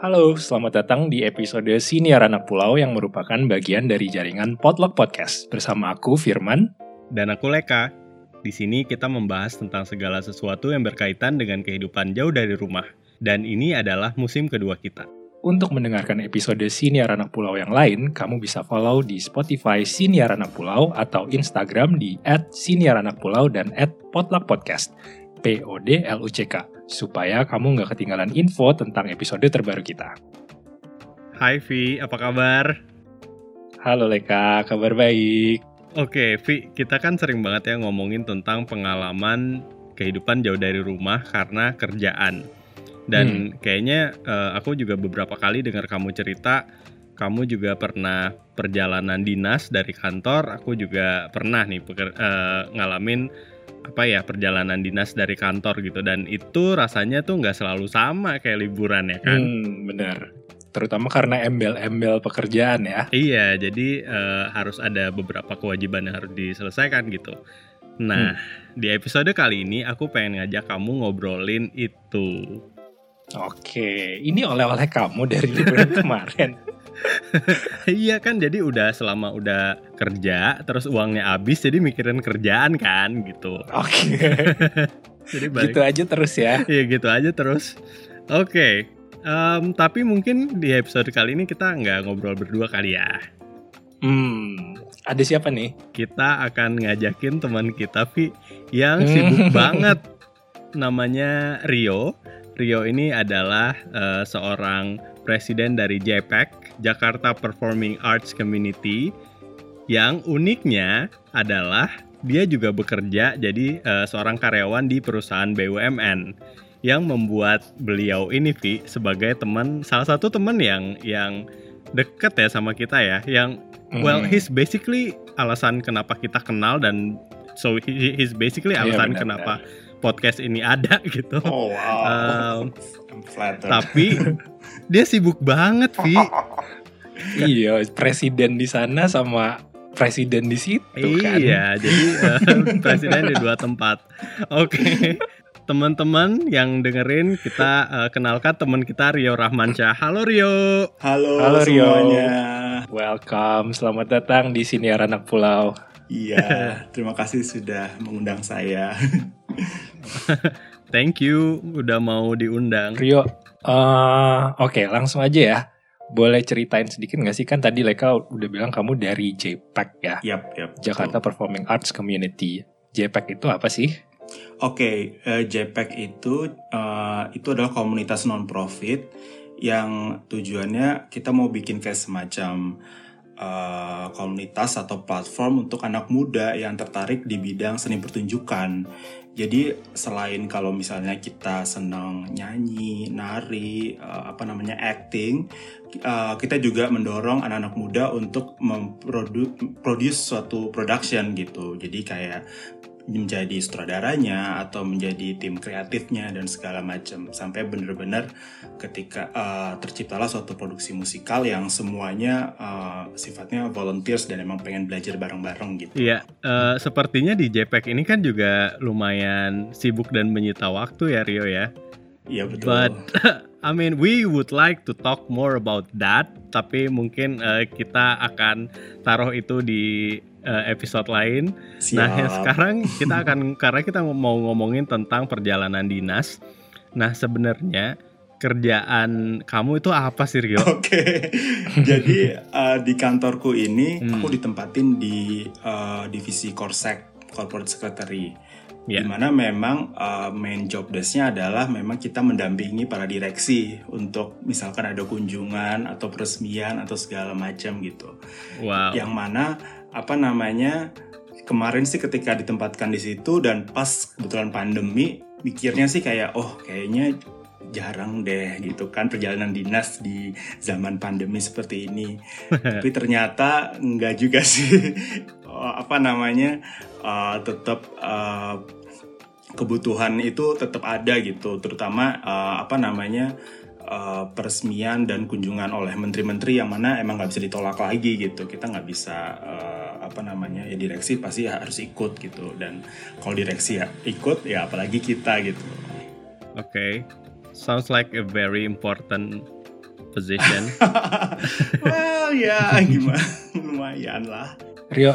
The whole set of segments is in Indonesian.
Halo, selamat datang di episode Siniar Anak Pulau yang merupakan bagian dari jaringan Potluck Podcast. Bersama aku, Firman. Dan aku Leka. Di sini kita membahas tentang segala sesuatu yang berkaitan dengan kehidupan jauh dari rumah. Dan ini adalah musim kedua kita. Untuk mendengarkan episode Siniar Anak Pulau yang lain, kamu bisa follow di Spotify Siniar Anak Pulau atau Instagram di @siniaranakpulau dan @potluckpodcast. P-O-D-L-U-C-K supaya kamu nggak ketinggalan info tentang episode terbaru kita. Hai Vi, apa kabar? Halo Leka, kabar baik. Oke, Vi, kita kan sering banget ya ngomongin tentang pengalaman kehidupan jauh dari rumah karena kerjaan. Dan hmm. kayaknya uh, aku juga beberapa kali dengar kamu cerita, kamu juga pernah perjalanan dinas dari kantor. Aku juga pernah nih uh, ngalamin apa ya perjalanan dinas dari kantor gitu. Dan itu rasanya tuh nggak selalu sama kayak liburan ya kan? Hmm, bener terutama karena embel-embel pekerjaan ya. Iya jadi uh, harus ada beberapa kewajiban yang harus diselesaikan gitu. Nah hmm. di episode kali ini aku pengen ngajak kamu ngobrolin itu. Oke, ini oleh-oleh kamu dari liburan kemarin. iya kan jadi udah selama udah kerja terus uangnya habis jadi mikirin kerjaan kan gitu. Oke. Okay. jadi balik. gitu aja terus ya. Iya gitu aja terus. Oke. Okay. Um, tapi mungkin di episode kali ini kita nggak ngobrol berdua kali ya. Hmm, ada siapa nih? Kita akan ngajakin teman kita Vi yang sibuk banget. Namanya Rio. Rio ini adalah uh, seorang presiden dari JPEC, Jakarta Performing Arts Community, yang uniknya adalah dia juga bekerja jadi uh, seorang karyawan di perusahaan BUMN yang membuat beliau ini Vi sebagai teman salah satu teman yang yang deket ya sama kita ya yang well hmm. he's basically alasan kenapa kita kenal dan so he, he's basically iya, alasan yeah, kenapa podcast ini ada gitu. Oh wow. Um, tapi dia sibuk banget, Vi. iya, presiden di sana sama presiden di situ kan. Iya, jadi uh, presiden di dua tempat. Oke. Okay. Teman-teman yang dengerin kita uh, kenalkan teman kita Rio Rahmansyah. Halo Rio. Halo, Halo Rio. semuanya. Welcome, selamat datang di sini Anak Pulau. Iya, terima kasih sudah mengundang saya. Thank you udah mau diundang. Rio, uh, oke okay, langsung aja ya. Boleh ceritain sedikit nggak sih kan tadi Leka udah bilang kamu dari JPEG ya? Yap, yap. Jakarta betul. Performing Arts Community. JPEG itu apa sih? Oke, okay, uh, JPEG itu uh, itu adalah komunitas non profit yang tujuannya kita mau bikin kayak semacam uh, komunitas atau platform untuk anak muda yang tertarik di bidang seni pertunjukan. Jadi selain kalau misalnya kita senang nyanyi, nari, uh, apa namanya acting, uh, kita juga mendorong anak-anak muda untuk memproduce suatu production gitu. Jadi kayak menjadi sutradaranya atau menjadi tim kreatifnya dan segala macam sampai benar-benar ketika uh, terciptalah suatu produksi musikal yang semuanya uh, sifatnya volunteers dan emang pengen belajar bareng-bareng gitu. Iya, uh, sepertinya di JPEG ini kan juga lumayan sibuk dan menyita waktu ya Rio ya. Iya betul. But I mean we would like to talk more about that, tapi mungkin uh, kita akan taruh itu di uh, episode lain. Siap. Nah, sekarang kita akan karena kita mau ngomongin tentang perjalanan dinas. Nah, sebenarnya kerjaan kamu itu apa sih Rio? Oke, okay. jadi uh, di kantorku ini hmm. aku ditempatin di uh, divisi Korsek Corporate Secretary. Yeah. Di mana memang uh, main job desknya adalah memang kita mendampingi para direksi untuk misalkan ada kunjungan atau peresmian atau segala macam gitu. Wow. Yang mana apa namanya kemarin sih ketika ditempatkan di situ dan pas kebetulan pandemi mikirnya sih kayak oh kayaknya jarang deh gitu kan perjalanan dinas di zaman pandemi seperti ini tapi ternyata enggak juga sih oh, apa namanya uh, tetap uh, kebutuhan itu tetap ada gitu terutama uh, apa namanya uh, peresmian dan kunjungan oleh menteri-menteri yang mana emang nggak bisa ditolak lagi gitu kita nggak bisa uh, apa namanya ya direksi pasti harus ikut gitu dan kalau direksi ya ikut ya apalagi kita gitu oke okay. sounds like a very important position. well ya gimana lumayan lah. Rio,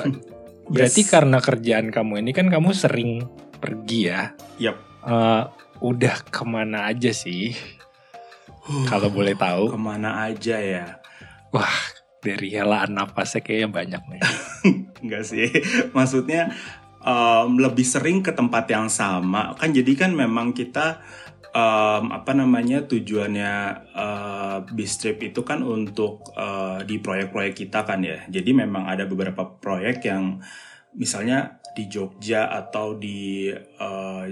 berarti Yes. karena kerjaan kamu ini kan kamu sering pergi ya. Yap. Eh, udah ke mana aja sih? Kalau boleh tahu. Ke mana aja ya? Wah, dari helaan napasnya kayaknya banyak nih. Enggak sih. Maksudnya em, lebih sering ke tempat yang sama. Kan jadi kan memang kita em, apa namanya tujuannya eh, bis trip itu kan untuk eh, di proyek-proyek kita kan ya. Jadi memang ada beberapa proyek yang misalnya di Jogja atau di eh,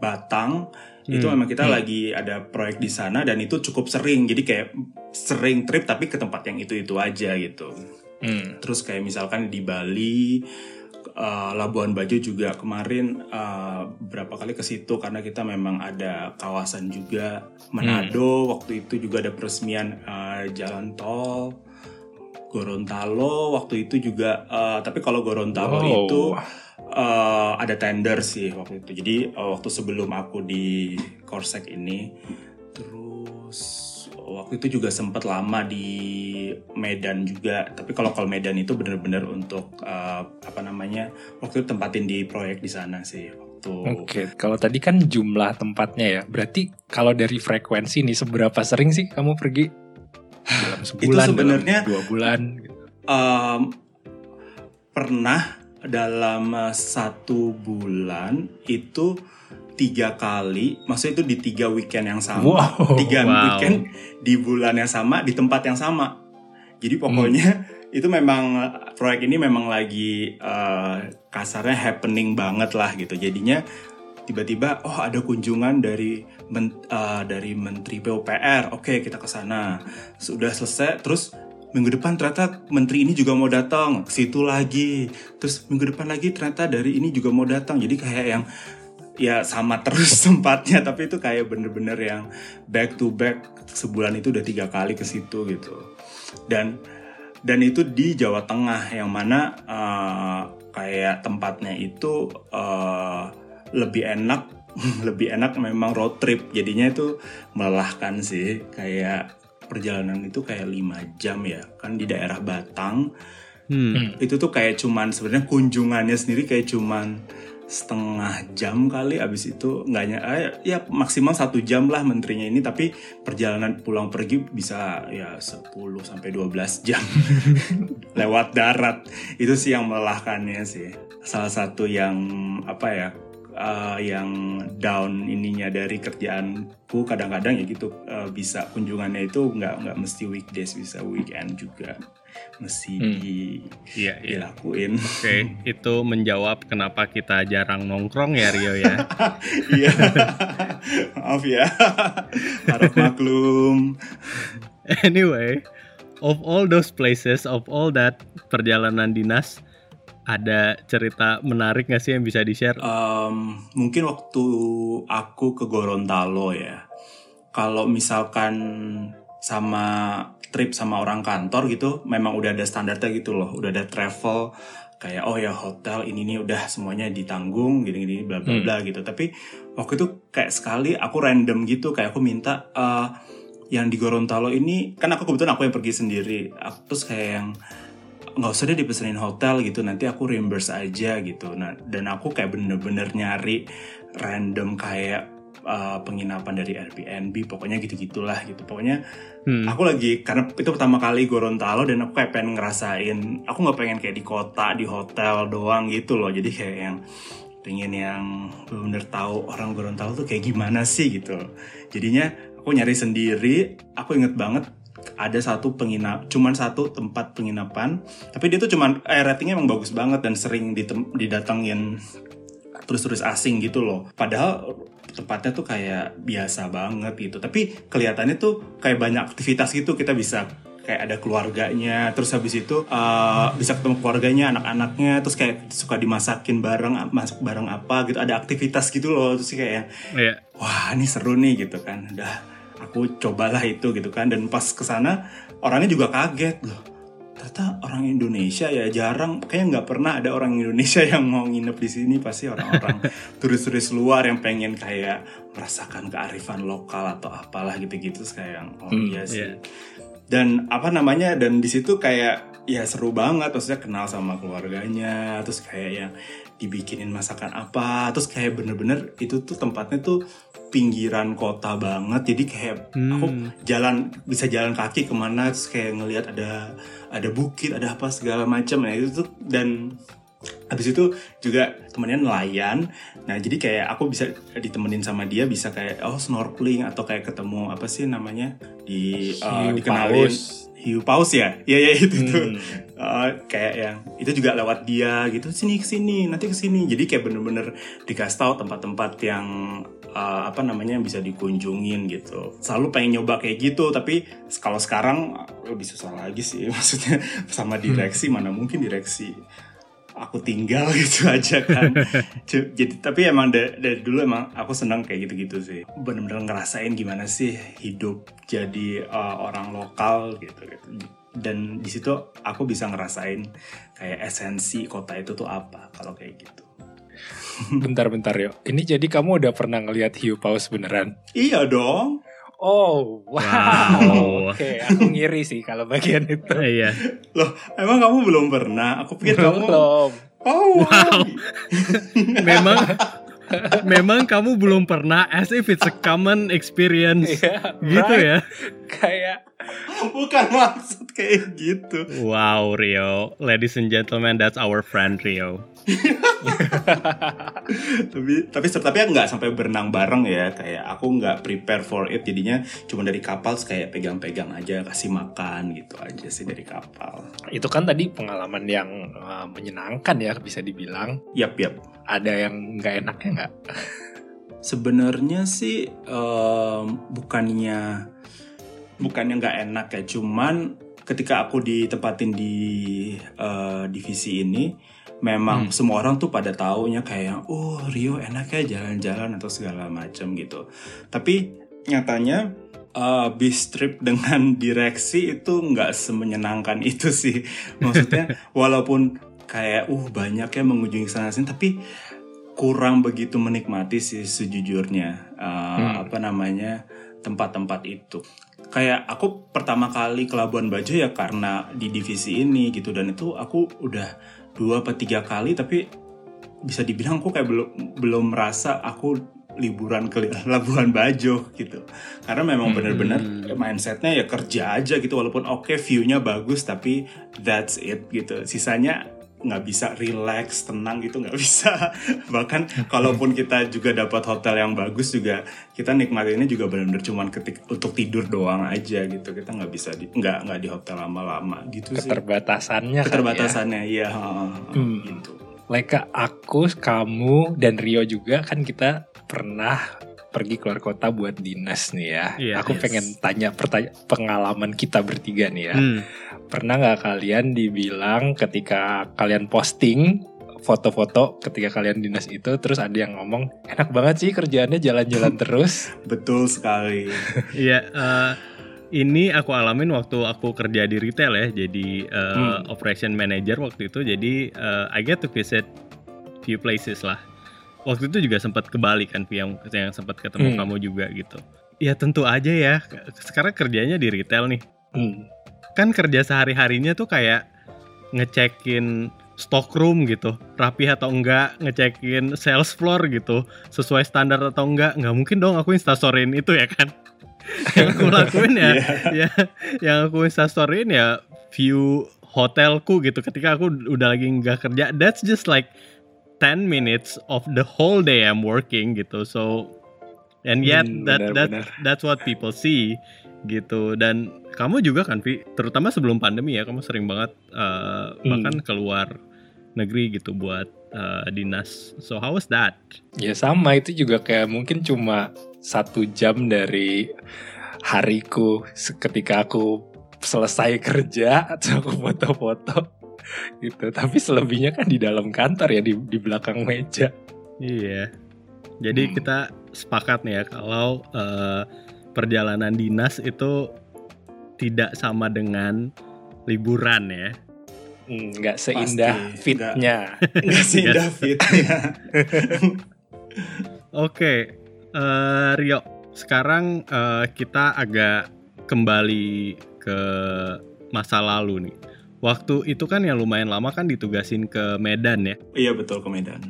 Batang itu Hmm, memang kita hmm. lagi ada proyek di sana dan itu cukup sering. Jadi kayak sering trip tapi ke tempat yang itu-itu aja gitu. Hmm. Terus kayak misalkan di Bali, eh, Labuan Bajo juga kemarin eh, berapa kali ke situ karena kita memang ada kawasan juga Manado waktu itu juga ada peresmian eh, jalan tol. Gorontalo waktu itu juga eh, tapi kalau Gorontalo Wow. itu eh, ada tender sih waktu itu. Jadi eh, waktu sebelum aku di Korsek ini terus waktu itu juga sempat lama di Medan juga. Tapi kalau kalau Medan itu benar-benar untuk eh, apa namanya? Waktu itu tempatin di proyek di sana sih waktu. Oke, kalau tadi kan jumlah tempatnya ya. Berarti kalau dari frekuensi nih seberapa sering sih kamu pergi? Dalam sebulan, sebenarnya- dalam dua bulan. gitu. Em, pernah dalam eh, satu bulan itu tiga kali, maksudnya itu di tiga weekend yang sama, Wow. tiga Wow. weekend di bulan yang sama di tempat yang sama. Jadi pokoknya itu memang proyek ini memang lagi eh, kasarnya happening banget lah gitu. Jadinya tiba-tiba oh ada kunjungan dari men- eh, dari Menteri PUPR. Oke, kita ke sana. Sudah selesai terus minggu depan ternyata menteri ini juga mau datang ke situ lagi. Terus minggu depan lagi ternyata dari ini juga mau datang. Jadi kayak yang ya sama terus tempatnya tapi itu kayak bener-bener yang back to back sebulan itu udah tiga kali ke situ gitu dan dan itu di Jawa Tengah yang mana eh, kayak tempatnya itu eh, lebih enak lebih enak memang road trip jadinya itu melelahkan sih kayak perjalanan itu kayak lima jam ya kan di daerah Batang Hmm. Hmm. itu tuh kayak cuman sebenarnya kunjungannya sendiri kayak cuman setengah jam kali abis itu nggaknya eh, ya maksimal satu jam lah menterinya ini tapi perjalanan pulang pergi bisa ya 10 sampai 12 jam lewat darat. Itu sih yang melelahkannya sih. Salah satu yang apa ya eh, yang down ininya dari kerjaanku kadang-kadang ya gitu eh, bisa kunjungannya itu nggak nggak mesti weekdays bisa weekend juga mesti Hmm. di Iya, iya. dilakuin Oke, itu menjawab kenapa kita jarang nongkrong ya Rio ya. iya maaf ya harap maklum Anyway, of all those places, of all that perjalanan dinas, ada cerita menarik nggak sih yang bisa di-share? Em, mungkin waktu aku ke Gorontalo ya kalau misalkan sama trip sama orang kantor gitu memang udah ada standarnya gitu loh. Udah ada travel kayak oh ya hotel ini nih udah semuanya ditanggung gini-gini bla bla bla gitu. Tapi waktu itu kayak sekali aku random gitu kayak aku minta eh, yang di Gorontalo ini kan aku kebetulan aku yang pergi sendiri. Aku terus kayak yang nggak usah deh dipesenin hotel gitu. Nanti aku reimburse aja gitu. Nah dan aku kayak bener-bener nyari random kayak uh, penginapan dari Airbnb pokoknya gitu gitulah gitu. Pokoknya Hmm. aku lagi karena itu pertama kali Gorontalo dan aku kayak pengen ngerasain aku nggak pengen kayak di kota di hotel doang gitu loh. Jadi kayak yang pengen yang bener-bener tahu orang Gorontalo tuh kayak gimana sih gitu. Jadinya aku nyari sendiri aku inget banget ada satu penginap cuman satu tempat penginapan. Tapi dia tuh cuman eh, ratingnya emang bagus banget dan sering didatengin turis-turis asing gitu loh. Padahal tempatnya tuh kayak biasa banget gitu. Tapi kelihatannya tuh kayak banyak aktivitas gitu kita bisa kayak ada keluarganya terus habis itu uh, bisa ketemu keluarganya anak-anaknya terus kayak suka dimasakin bareng masak bareng apa gitu. Ada aktivitas gitu loh terus kayak yang Iya. wah ini seru nih gitu kan. Udah aku cobalah itu gitu kan. Dan pas ke sana orangnya juga kaget loh ternyata orang Indonesia ya jarang. Kayak nggak pernah ada orang Indonesia yang mau nginep di sini. Pasti orang-orang turis-turis luar yang pengen kayak merasakan kearifan lokal atau apalah gitu-gitu. Kayak yang oh Hmm, iya sih. iya. dan apa namanya dan di situ kayak ya seru banget. Maksudnya kenal sama keluarganya. Terus kayak yang dibikinin masakan apa. Terus kayak bener-bener itu tuh tempatnya tuh pinggiran kota banget. Jadi kayak aku Hmm. jalan bisa jalan kaki ke mana terus kayak ngelihat ada ada bukit ada apa segala macam. Ya itu tuh dan habis itu juga temennya nelayan. Nah jadi kayak aku bisa ditemenin sama dia bisa kayak oh snorkeling atau kayak ketemu apa sih namanya di uh, Hiu dikenalin paus. hiu paus ya? Iya iya itu tuh Hmm. Uh, kayak yang itu juga lewat dia gitu sini ke sini nanti ke sini jadi kayak bener-bener dikasih tahu tempat-tempat yang uh, apa namanya bisa dikunjungin gitu. Selalu pengen nyoba kayak gitu tapi kalau sekarang lebih susah lagi sih maksudnya. Sama direksi mana mungkin direksi aku tinggal gitu aja kan. Jadi tapi emang da- dari dulu emang aku senang kayak gitu-gitu sih. Bener-bener ngerasain gimana sih hidup jadi uh, orang lokal gitu gitu. Dan di situ aku bisa ngerasain kayak esensi kota itu tuh apa kalau kayak gitu. Bentar-bentar yo. Ini jadi kamu udah pernah ngelihat hiu paus beneran? iya dong Oh, wow. Wow. Oke, aku ngiri sih kalau bagian itu. Eh, Iya. loh emang kamu belum pernah aku pikir kamu Belum. oh wow. Memang memang kamu belum pernah as if it's a common experience Iya, gitu right? ya. Kayak bukan maksud kayak gitu Wow, Rio. Ladies and gentlemen, that's our friend Rio. tapi tapi tapi aku nggak sampai berenang bareng ya. Kayak aku nggak prepare for it. Jadinya cuma dari kapal kayak pegang-pegang aja kasih makan gitu aja sih dari kapal. Itu kan tadi pengalaman yang uh, menyenangkan ya bisa dibilang. yap yap. Ada yang nggak enaknya nggak? sebenarnya sih em, bukannya bukannya nggak enak ya. Cuman ketika aku ditempatin di eh, divisi ini memang Hmm. semua orang tuh pada taunya kayak oh Rio enak ya jalan-jalan atau segala macam gitu tapi nyatanya eh, bis trip dengan direksi itu nggak semenyenangkan itu sih maksudnya walaupun kayak uh banyak yang mengunjungi sana sini tapi kurang begitu menikmati sih sejujurnya uh, Hmm. apa namanya tempat-tempat itu kayak aku pertama kali ke Labuan Bajo ya karena di divisi ini gitu dan itu aku udah dua atau tiga kali tapi bisa dibilang aku kayak belum belum merasa aku liburan ke Labuan Bajo gitu karena memang Hmm. benar-benar mindsetnya ya kerja aja gitu walaupun oke view-nya bagus tapi that's it gitu sisanya nggak bisa relax tenang gitu nggak bisa bahkan kalaupun kita juga dapat hotel yang bagus juga kita nikmatinnya juga benar-benar cuman ketik untuk tidur doang aja gitu kita nggak bisa di nggak nggak di hotel lama-lama gitu sih Keterbatasannya kan ya. keterbatasannya iya heeh, Hmm. gitu Leka, aku, kamu, dan Rio juga kan kita pernah pergi keluar kota buat dinas nih ya. Iya, aku yes. pengen tanya pertanya pengalaman kita bertiga nih ya. Hmm. Pernah nggak kalian dibilang ketika kalian posting foto-foto ketika kalian dinas itu terus ada yang ngomong enak banget sih kerjaannya jalan-jalan terus. betul sekali Iya, eh, ini aku alamin waktu aku kerja di retail ya, jadi eh, Hmm. operation manager waktu itu. Jadi eh, I get to visit few places lah. Waktu itu juga sempat ke Bali kan, yang yang sempat ketemu Hmm. kamu juga gitu. Ya tentu aja ya. Sekarang kerjanya di retail nih. Hmm. Kan kerja sehari harinya tuh kayak ngecekin stock room gitu, rapi atau enggak, ngecekin sales floor gitu, sesuai standar atau enggak. Nggak mungkin dong aku instastoryin itu ya kan. yang aku lakuin ya, Iya. ya yang aku instastoryin ya view hotelku gitu ketika aku udah lagi nggak kerja that's just like 10 minutes of the whole day I'm working gitu. So and yet Hmm, that that benar-benar. that's what people see gitu. Dan kamu juga kan Vi? Terutama sebelum pandemi ya kamu sering banget uh, Hmm. bahkan keluar negeri gitu buat uh, dinas. So how was that? Ya sama. Itu juga kayak mungkin cuma satu jam dari hariku ketika aku selesai kerja atau aku foto-foto gitu. Tapi selebihnya kan di dalam kantor ya di di belakang meja. Iya. Jadi Hmm. kita sepakat nih ya kalau eh, perjalanan dinas itu tidak sama dengan liburan ya. Hmm, nggak seindah Pasti, fitnya. Nggak seindah fitnya. Oke, eh, Rio. Sekarang eh, kita agak kembali ke masa lalu nih. Waktu itu kan yang lumayan lama kan ditugasin ke Medan ya. Iya betul ke Medan.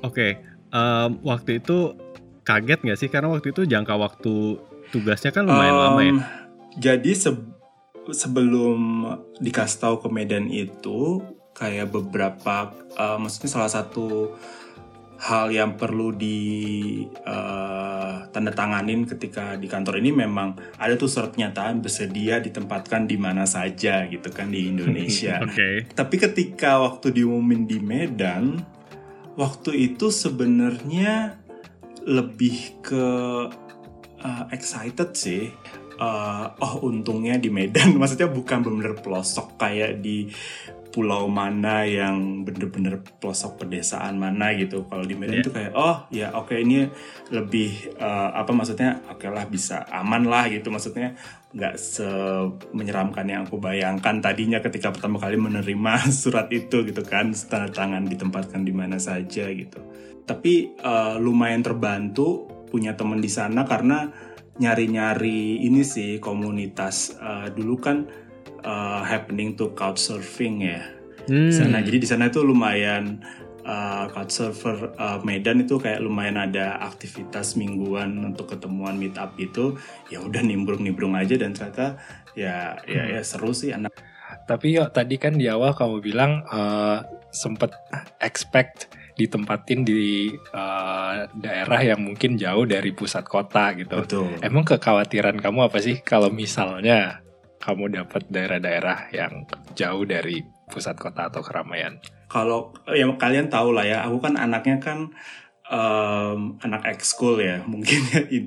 Oke, em, waktu itu kaget nggak sih? Karena waktu itu jangka waktu tugasnya kan lumayan Em, lama ya. Jadi se- sebelum dikasih tahu ke Medan itu kayak beberapa, eh, maksudnya salah satu hal yang perlu di eh, tanda tanganin ketika di kantor ini memang ada tuh surat pernyataan bersedia ditempatkan di mana saja gitu kan di Indonesia. Oke. Tapi ketika waktu diumumin di Medan, waktu itu sebenarnya lebih ke uh, excited sih. Uh, oh untungnya di Medan, maksudnya bukan bener pelosok kayak di pulau mana yang bener-bener pelosok pedesaan mana gitu. Kalau di Medan Iya. itu kayak oh ya oke ini lebih uh, apa maksudnya oke lah bisa aman lah gitu maksudnya nggak menyeramkan yang aku bayangkan tadinya ketika pertama kali menerima surat itu gitu kan tanda tangan ditempatkan di mana saja gitu. Tapi uh, lumayan terbantu punya teman di sana karena nyari-nyari ini sih komunitas uh, dulu kan uh, happening to couchsurfing ya Hmm, di sana. Jadi di sana itu lumayan uh, couchsurfer uh, Medan itu kayak lumayan ada aktivitas mingguan untuk ketemuan meet up gitu. Ya udah nimbrung-nimbrung aja dan ternyata ya ya ya seru sih anak. Tapi yuk tadi kan di awal kamu bilang eh, sempet expect ditempatin di eh, daerah yang mungkin jauh dari pusat kota gitu. Betul. Emang kekhawatiran kamu apa sih kalau misalnya kamu dapat daerah-daerah yang jauh dari pusat kota atau keramaian? Kalau yang kalian tahu lah ya, aku kan anaknya kan em, anak ekskul ya, mungkin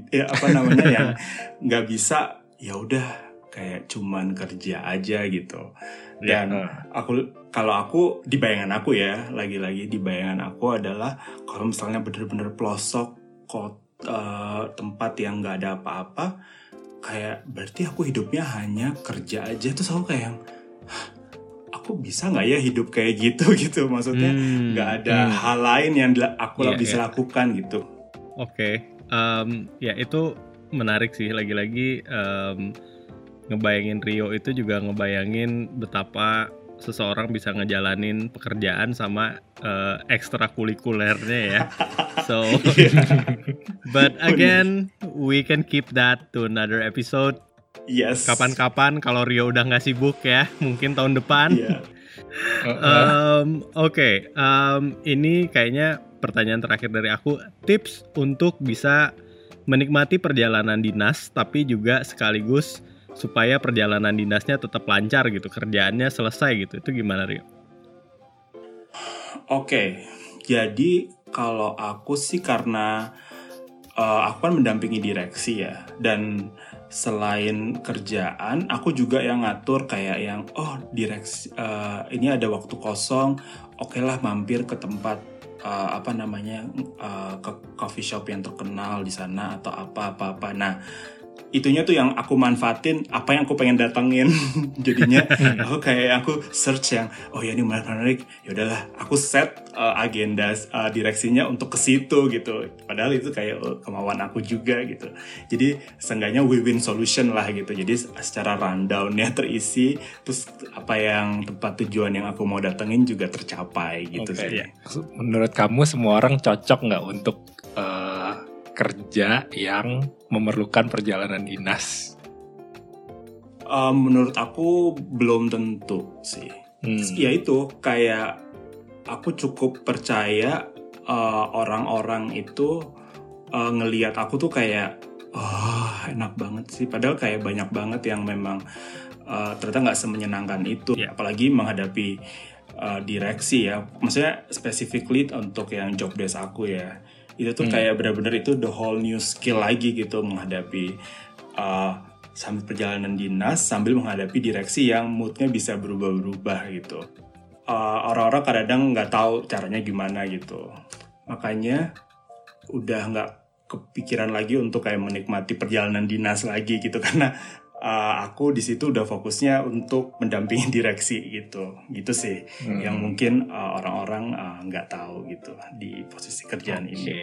ya, apa namanya yang nggak bisa ya udah kayak cuman kerja aja gitu. Dan Ya, aku kalau aku di bayangan aku ya, lagi-lagi di bayangan aku adalah kalau misalnya bener-bener pelosok kot eh, tempat yang nggak ada apa-apa, kayak berarti aku hidupnya hanya kerja aja terus aku kayak yang "Hah, aku bisa nggak ya hidup kayak gitu gitu maksudnya hmm, nggak ada hmm. hal lain yang aku Iya, bisa iya. lakukan gitu Oke, Em, ya itu menarik sih. Lagi-lagi em, ngebayangin Rio itu juga ngebayangin betapa seseorang bisa ngejalanin pekerjaan sama eh, ekstrakurikulernya ya. So, but again, we can keep that to another episode. yes Kapan-kapan kalau Rio udah nggak sibuk ya, mungkin tahun depan. Iya. Heeh. Um, Oke, um, ini kayaknya pertanyaan terakhir dari aku. Tips untuk bisa menikmati perjalanan dinas, tapi juga sekaligus supaya perjalanan dinasnya tetap lancar gitu, kerjaannya selesai gitu. Itu gimana Rio? Oke, jadi kalau aku sih karena eh, aku kan mendampingi direksi ya, dan selain kerjaan, aku juga yang ngatur kayak yang oh direksi eh, ini ada waktu kosong, oke lah mampir ke tempat eh, apa namanya eh, ke coffee shop yang terkenal di sana atau apa apa apa. Nah itunya tuh yang aku manfaatin apa yang aku pengen datengin. Jadinya aku kayak aku search yang oh ya ini menarik menarik. Ya udahlah aku set uh, agenda uh, direksinya untuk ke situ gitu. Padahal itu kayak uh, kemauan aku juga gitu. Jadi seenggaknya win-win solution lah gitu. Jadi secara rundownnya terisi terus apa yang tempat tujuan yang aku mau datengin juga tercapai gitu Oke. sih. Iya. Menurut kamu semua orang cocok nggak untuk kerja yang memerlukan perjalanan dinas? Uh, menurut aku belum tentu sih Hmm. ya itu kayak aku cukup percaya uh, orang-orang itu uh, ngelihat aku tuh kayak oh enak banget sih padahal kayak banyak banget yang memang uh, ternyata nggak semenyenangkan itu Iya. apalagi menghadapi uh, direksi ya maksudnya specifically untuk yang job desk aku ya itu tuh Hmm. kayak benar-benar itu the whole new skill lagi gitu menghadapi uh, sambil perjalanan dinas sambil menghadapi direksi yang moodnya bisa berubah-berubah gitu. Uh, orang-orang kadang nggak tahu caranya gimana gitu. Makanya udah nggak kepikiran lagi untuk kayak menikmati perjalanan dinas lagi gitu karena uh, aku di situ udah fokusnya untuk mendampingi direksi gitu gitu sih hmm. yang mungkin uh, orang-orang uh, nggak tahu gitu di posisi kerjaan okay. ini.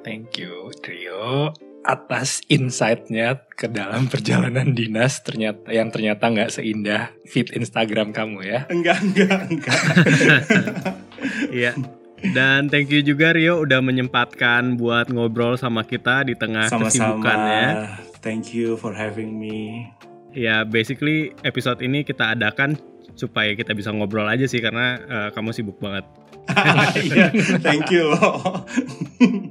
Thank you Trio atas insight-nya ke dalam perjalanan dinas ternyata yang ternyata nggak seindah feed Instagram kamu ya. Enggak, enggak, enggak. Iya. Dan thank you juga Rio udah menyempatkan buat ngobrol sama kita di tengah Sama-sama. kesibukannya. Thank you for having me. Ya, basically episode ini kita adakan supaya kita bisa ngobrol aja sih karena uh, kamu sibuk banget. Iya, thank you.